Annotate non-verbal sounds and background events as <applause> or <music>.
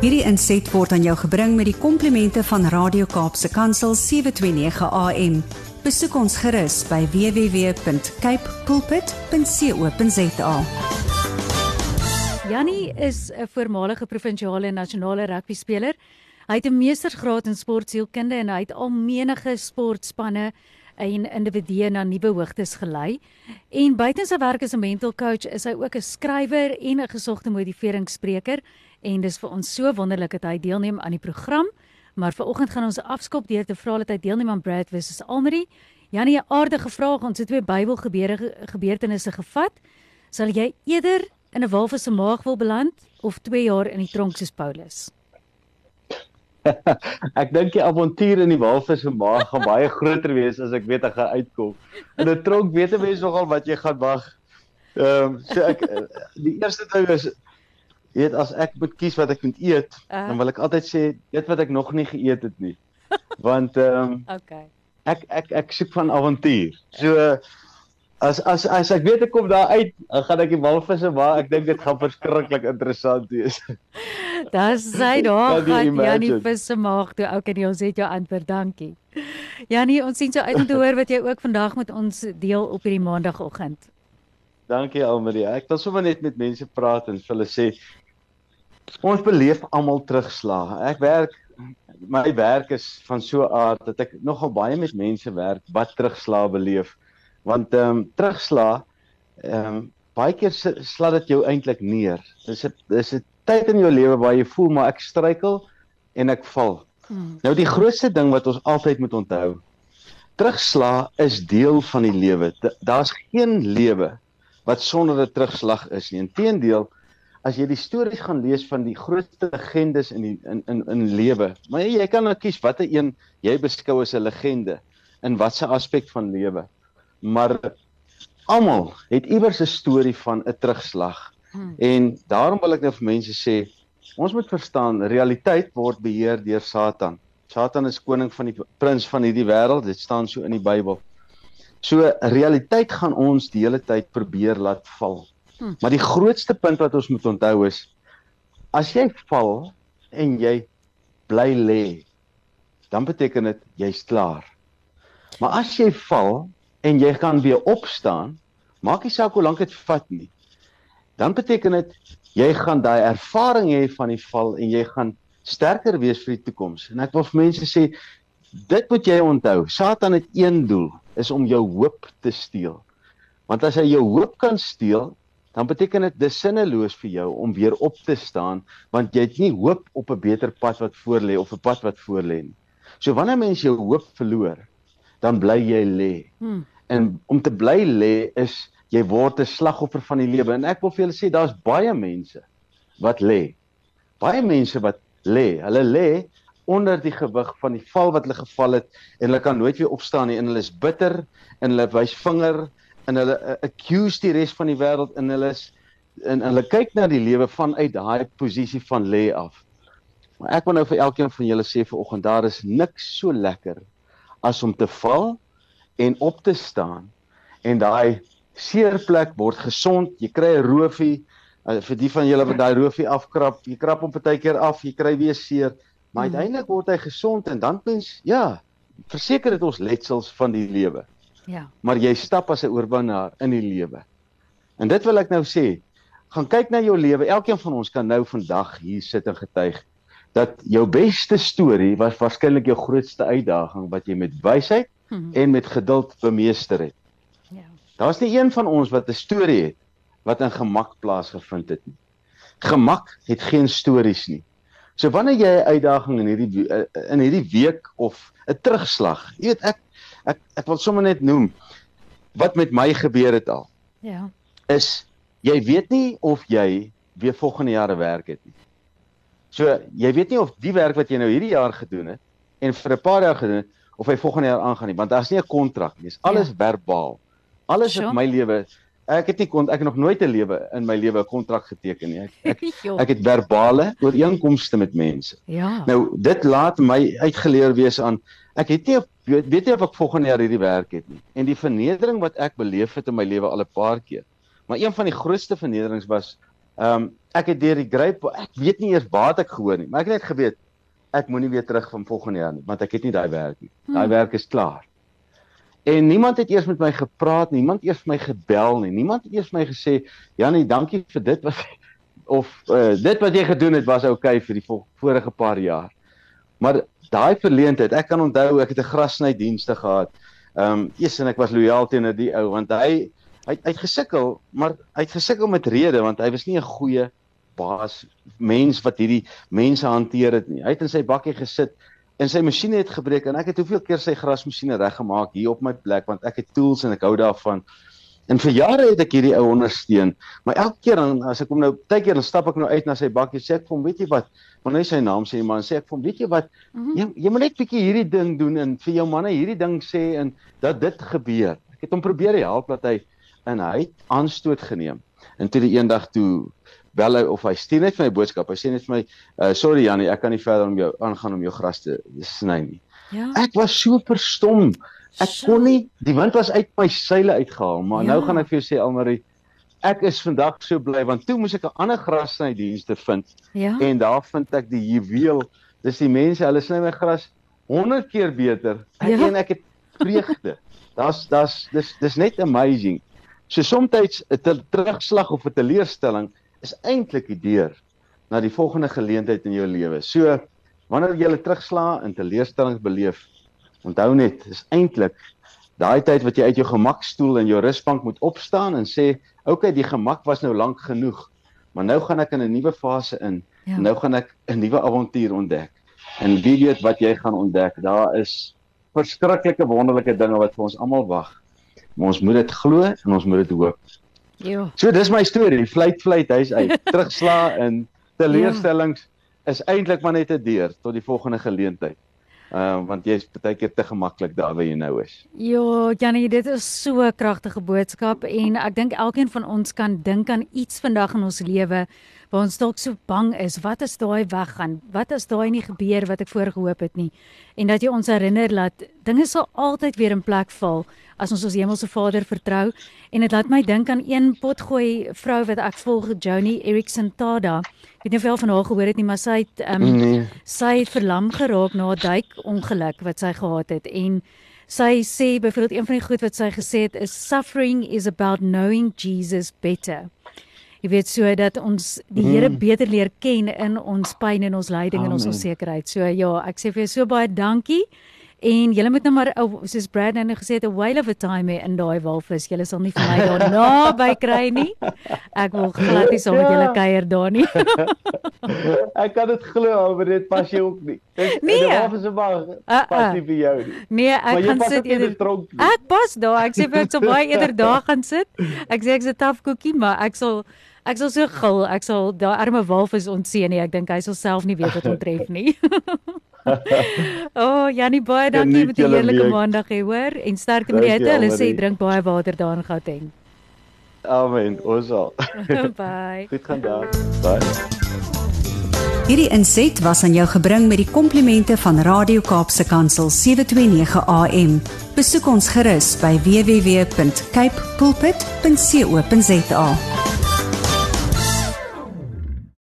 Hierdie inset word aan jou gebring met die komplimente van Radio Kaapse Kansel 729 AM. Besoek ons gerus by www.cape pulpit.co.za. Jannie is 'n voormalige provinsiale en nasionale rugby speler. Hy het 'n meestersgraad in sportsielkunde en hy het al menige sportspanne en individue na nuwe hoogtes gelei. En buiten sy werk as 'n mental coach is hy ook 'n skrywer en 'n gesogte motiveringsspreker en dis vir ons so wonderlik dat hy deelneem aan die program. Maar vanoggend gaan ons afskop deur te vra dat hy deelneem aan Brad vs Almeri. Janie, 'n aardige vraag. Ons het twee Bybelgebeure gebeurtenisse gevat. Sal jy eerder in 'n walvis se maag wil beland of 2 jaar in die tronk soos Paulus? <laughs> ek dink die avontuur in die walvis se maag gaan baie groter wees as ek weet ek gaan uitkom. In 'n tronk weet 'n mens nogal wat jy gaan wag. Ehm um, so ek die eerste ding is weet as ek moet kies wat ek moet eet, uh. dan wil ek altyd sê eet wat ek nog nie geëet het nie. <laughs> Want ehm um, Okay. Ek ek ek soek van avontuur. So as as as ek weet ek kom daar uit, dan gaan ek die walvisse maar ek dink dit gaan verskriklik interessant wees. Dis <laughs> sy daar gaan Janie vis se maag toe. Okay, nee, ons het jou antwoord. Dankie. Janie, ons sien so uit om te <laughs> hoor wat jy ook vandag met ons deel op hierdie maandagooggend. Dankie Almarie. Ek wil sommer net met mense praat en hulle sê ons beleef almal terugslag. Ek werk my werk is van so 'n aard dat ek nogal baie met mense werk wat terugslag beleef want ehm um, terugslag ehm um, baie keer slaat dit jou eintlik neer. Dis 'n dis 'n tyd in jou lewe waar jy voel maar ek struikel en ek val. Hmm. Nou die grootste ding wat ons altyd moet onthou. Terugslag is deel van die lewe. Daar's geen lewe wat sonder 'n terugslag is nie. Inteendeel, as jy die stories gaan lees van die grootste legendes in die in in in lewe, maar jy kan nou kies watter een jy beskou as 'n legende in watter aspek van lewe maar almal het iewers 'n storie van 'n terugslag. Hmm. En daarom wil ek nou vir mense sê, ons moet verstaan, realiteit word beheer deur Satan. Satan is koning van die prins van hierdie wêreld, dit staan so in die Bybel. So realiteit gaan ons die hele tyd probeer laat val. Hmm. Maar die grootste punt wat ons moet onthou is as jy val en jy bly lê, dan beteken dit jy's klaar. Maar as jy val en jy gaan weer opstaan, maak nie saak hoe lank dit vat nie. Dan beteken dit jy gaan daai ervaring hê van die val en jy gaan sterker wees vir die toekoms. En ek wil vir mense sê dit moet jy onthou. Satan het een doel, is om jou hoop te steel. Want as hy jou hoop kan steel, dan beteken dit dis sinneloos vir jou om weer op te staan want jy het nie hoop op 'n beter pad wat voor lê of 'n pad wat voor lê nie. So wanneer mens jou hoop verloor, dan bly jy lê. Hmm. En om te bly lê is jy word 'n slagoffer van die lewe en ek wil vir julle sê daar's baie mense wat lê. Baie mense wat lê. Hulle lê onder die gewig van die val wat hulle geval het en hulle kan nooit weer opstaan nie en hulle is bitter en hulle wys vinger en hulle uh, accuse die res van die wêreld en hulle is en hulle kyk na die lewe vanuit daai posisie van lê af. Maar ek wil nou vir elkeen van julle sê vanoggend daar is niks so lekker as om te val en op te staan en daai seerplek word gesond, jy kry 'n roofie uh, vir die van julle wat daai roofie afkrap, jy krap hom partykeer af, jy kry weer seer, maar hmm. uiteindelik word hy gesond en dan mens ja, verseker dit ons letsels van die lewe. Ja. Maar jy stap as 'n oorwinnaar in die lewe. En dit wil ek nou sê, gaan kyk na jou lewe. Elkeen van ons kan nou vandag hier sit en getuig dat jou beste storie was waarskynlik jou grootste uitdaging wat jy met wysheid hmm. en met geduld bemeester het. Ja. Daar's nie een van ons wat 'n storie het wat in gemak plaasgevind het nie. Gemak het geen stories nie. So wanneer jy 'n uitdaging in hierdie eh, in hierdie week of 'n terugslag, jy weet ek ek ek wil sommer net noem wat met my gebeur het al. Ja. Is jy weet nie of jy weer volgende jaar werk het nie. So jy weet nie of die werk wat jy nou hierdie jaar gedoen het en vir 'n paar jaar gedoen het of hy volgende jaar aangaan nie, want daar's nie 'n kontrak nie. Dis alles ja. verbaal. Alles sure. in my lewe ek het nie kon ek nog nooit 'n lewe in my lewe 'n kontrak geteken nie. Ek <laughs> ek, ek het verbale ooreenkomste met mense. Ja. Nou dit laat my uitgeleer wees aan ek het nie weet, weet nie of ek volgende jaar hierdie werk het nie. En die vernedering wat ek beleef het in my lewe al 'n paar keer. Maar een van die grootste vernederings was ehm um, ek het deur die greep ek weet nie eers waar ek gehoor nie, maar ek het net geweet ek moenie weer terug van volgende jaar nie, want ek het nie daai werk nie. Daai hmm. werk is klaar. En niemand het eers met my gepraat, niemand eers my gebel nie. Niemand het eers my gesê, "Janie, dankie vir dit wat <laughs> of uh, dit wat jy gedoen het was oukei okay vir die vorige paar jaar." Maar daai verleentheid, ek kan onthou ek het 'n grasny dienste gehad. Ehm, um, eers en ek was lojaal teenoor die ou want hy hy hy het gesukkel, maar hy het gesukkel met rede want hy was nie 'n goeie baas mens wat hierdie mense hanteer het nie. Hy het in sy bakkie gesit en sy masjien het gebreek en ek het hoeveel keer sy grasmasjiene reggemaak hier op my plek want ek het tools en ek hou daarvan. En vir jare het ek hierdie ou ondersteun, maar elke keer dan as ek hom nou baie keer dan stap ek nou uit na sy bakkie sê ek vir hom, weet jy wat, wanneer hy sy naam sê man sê ek vir hom, weet jy wat, mm -hmm. jy jy moet net bietjie hierdie ding doen en vir jou manne hierdie ding sê en dat dit gebeur. Ek het hom probeer help dat hy en hy het aanstoot geneem. En toe die eendag toe bel hy of hy stuur net vir my boodskap. Hy sê net vir my, uh, "Sorry Jannie, ek kan nie verder om jou aangaan om jou gras te sny nie." Ja. Ek was so verstom. Ek so. kon nie, die wind was uit my seile uitgehaal, maar ja. nou gaan ek vir jou sê Almarie, ek is vandag so bly want toe moes ek 'n ander grassny dienste vind. Ja. En daar vind ek die juweel. Dis die mense, hulle sny my gras 100 keer beter. Ek ja. en ek het vreugde. <laughs> Das das dis dis net amazing. So soms 'n terugslag of 'n teleurstelling is eintlik die deur na die volgende geleentheid in jou lewe. So wanneer jy terugslaan en teleurstellings beleef, onthou net, is eintlik daai tyd wat jy uit jou gemakstoel in jou rusbank moet opstaan en sê, "Oké, okay, die gemak was nou lank genoeg, maar nou gaan ek in 'n nuwe fase in. Ja. Nou gaan ek 'n nuwe avontuur ontdek." En wie weet wat jy gaan ontdek? Daar is verskriklike wonderlike dinge wat vir ons almal wag. Maar ons moet dit glo en ons moet dit hoop. Ja. So dis my storie, vlieg vlieg hy's uit. <laughs> Terugsla in teleurstellings ja. is eintlik maar net 'n deur tot die volgende geleentheid. Ehm uh, want jy's baie keer te gemaklik daar waar jy nou is. Ja, Janie, dit is so 'n kragtige boodskap en ek dink elkeen van ons kan dink aan iets vandag in ons lewe waar ons dalk so bang is, wat as daai weggaan? Wat as daai nie gebeur wat ek voorgehoop het nie? En dat jy ons herinner dat dinge sal altyd weer in plek val as ons ons hemelse Vader vertrou. En dit laat my dink aan een potgooi vrou wat ek volg, Joni Erickson Tada. Ek weet nie of jy al van haar gehoor het nie, maar sy het um, nee. sy het verlam geraak na 'n duik ongeluk wat sy gehad het en sy sê byvoorbeeld een van die goed wat sy gesê het is suffering is about knowing Jesus better jy weet so dat ons die Here mm. beter leer ken in ons pyn en ons lyding en ons onsekerheid. So ja, ek sê vir jou so baie dankie. En julle moet nou maar oh, soos Brad nou gesê het 'n whale of a time in daai walvis. Julle sal nie vir my daar <laughs> naby kry nie. Ek wil glad nie saam met julle ja. kuier daar nie. <laughs> ek kan dit glo, maar dit pas jou ook nie. Dit nee. walvis is maar uh, pas uh. nie vir jou nie. Nee, ek gaan sit eerder dronk. Ek pas daar. Ek sê vir ek sal baie eerder daar gaan sit. Ek sê ek's 'n tough cookie, maar ek sal Ek sal so gil, ek sal daai arme walvis ontseën nie. Ek dink hy sal self nie weet wat hom tref nie. <laughs> o, oh, Janie baie dankie vir die heerlike maandag hê, hoor? En sterk met die hitte. Hulle sê drink baie water daar in Gauteng. Amen. Ons sal. <laughs> Bye. Goed gaan daar. Bye. Hierdie inset was aan jou gebring met die komplimente van Radio Kaapse Kansel 729 AM. Besoek ons gerus by www.cape pulpit.co.za.